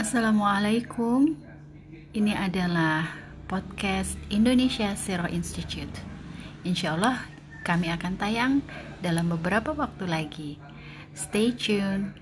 Assalamualaikum. Ini adalah podcast Indonesia Zero Institute. Insya Allah kami akan tayang dalam beberapa waktu lagi. Stay tuned.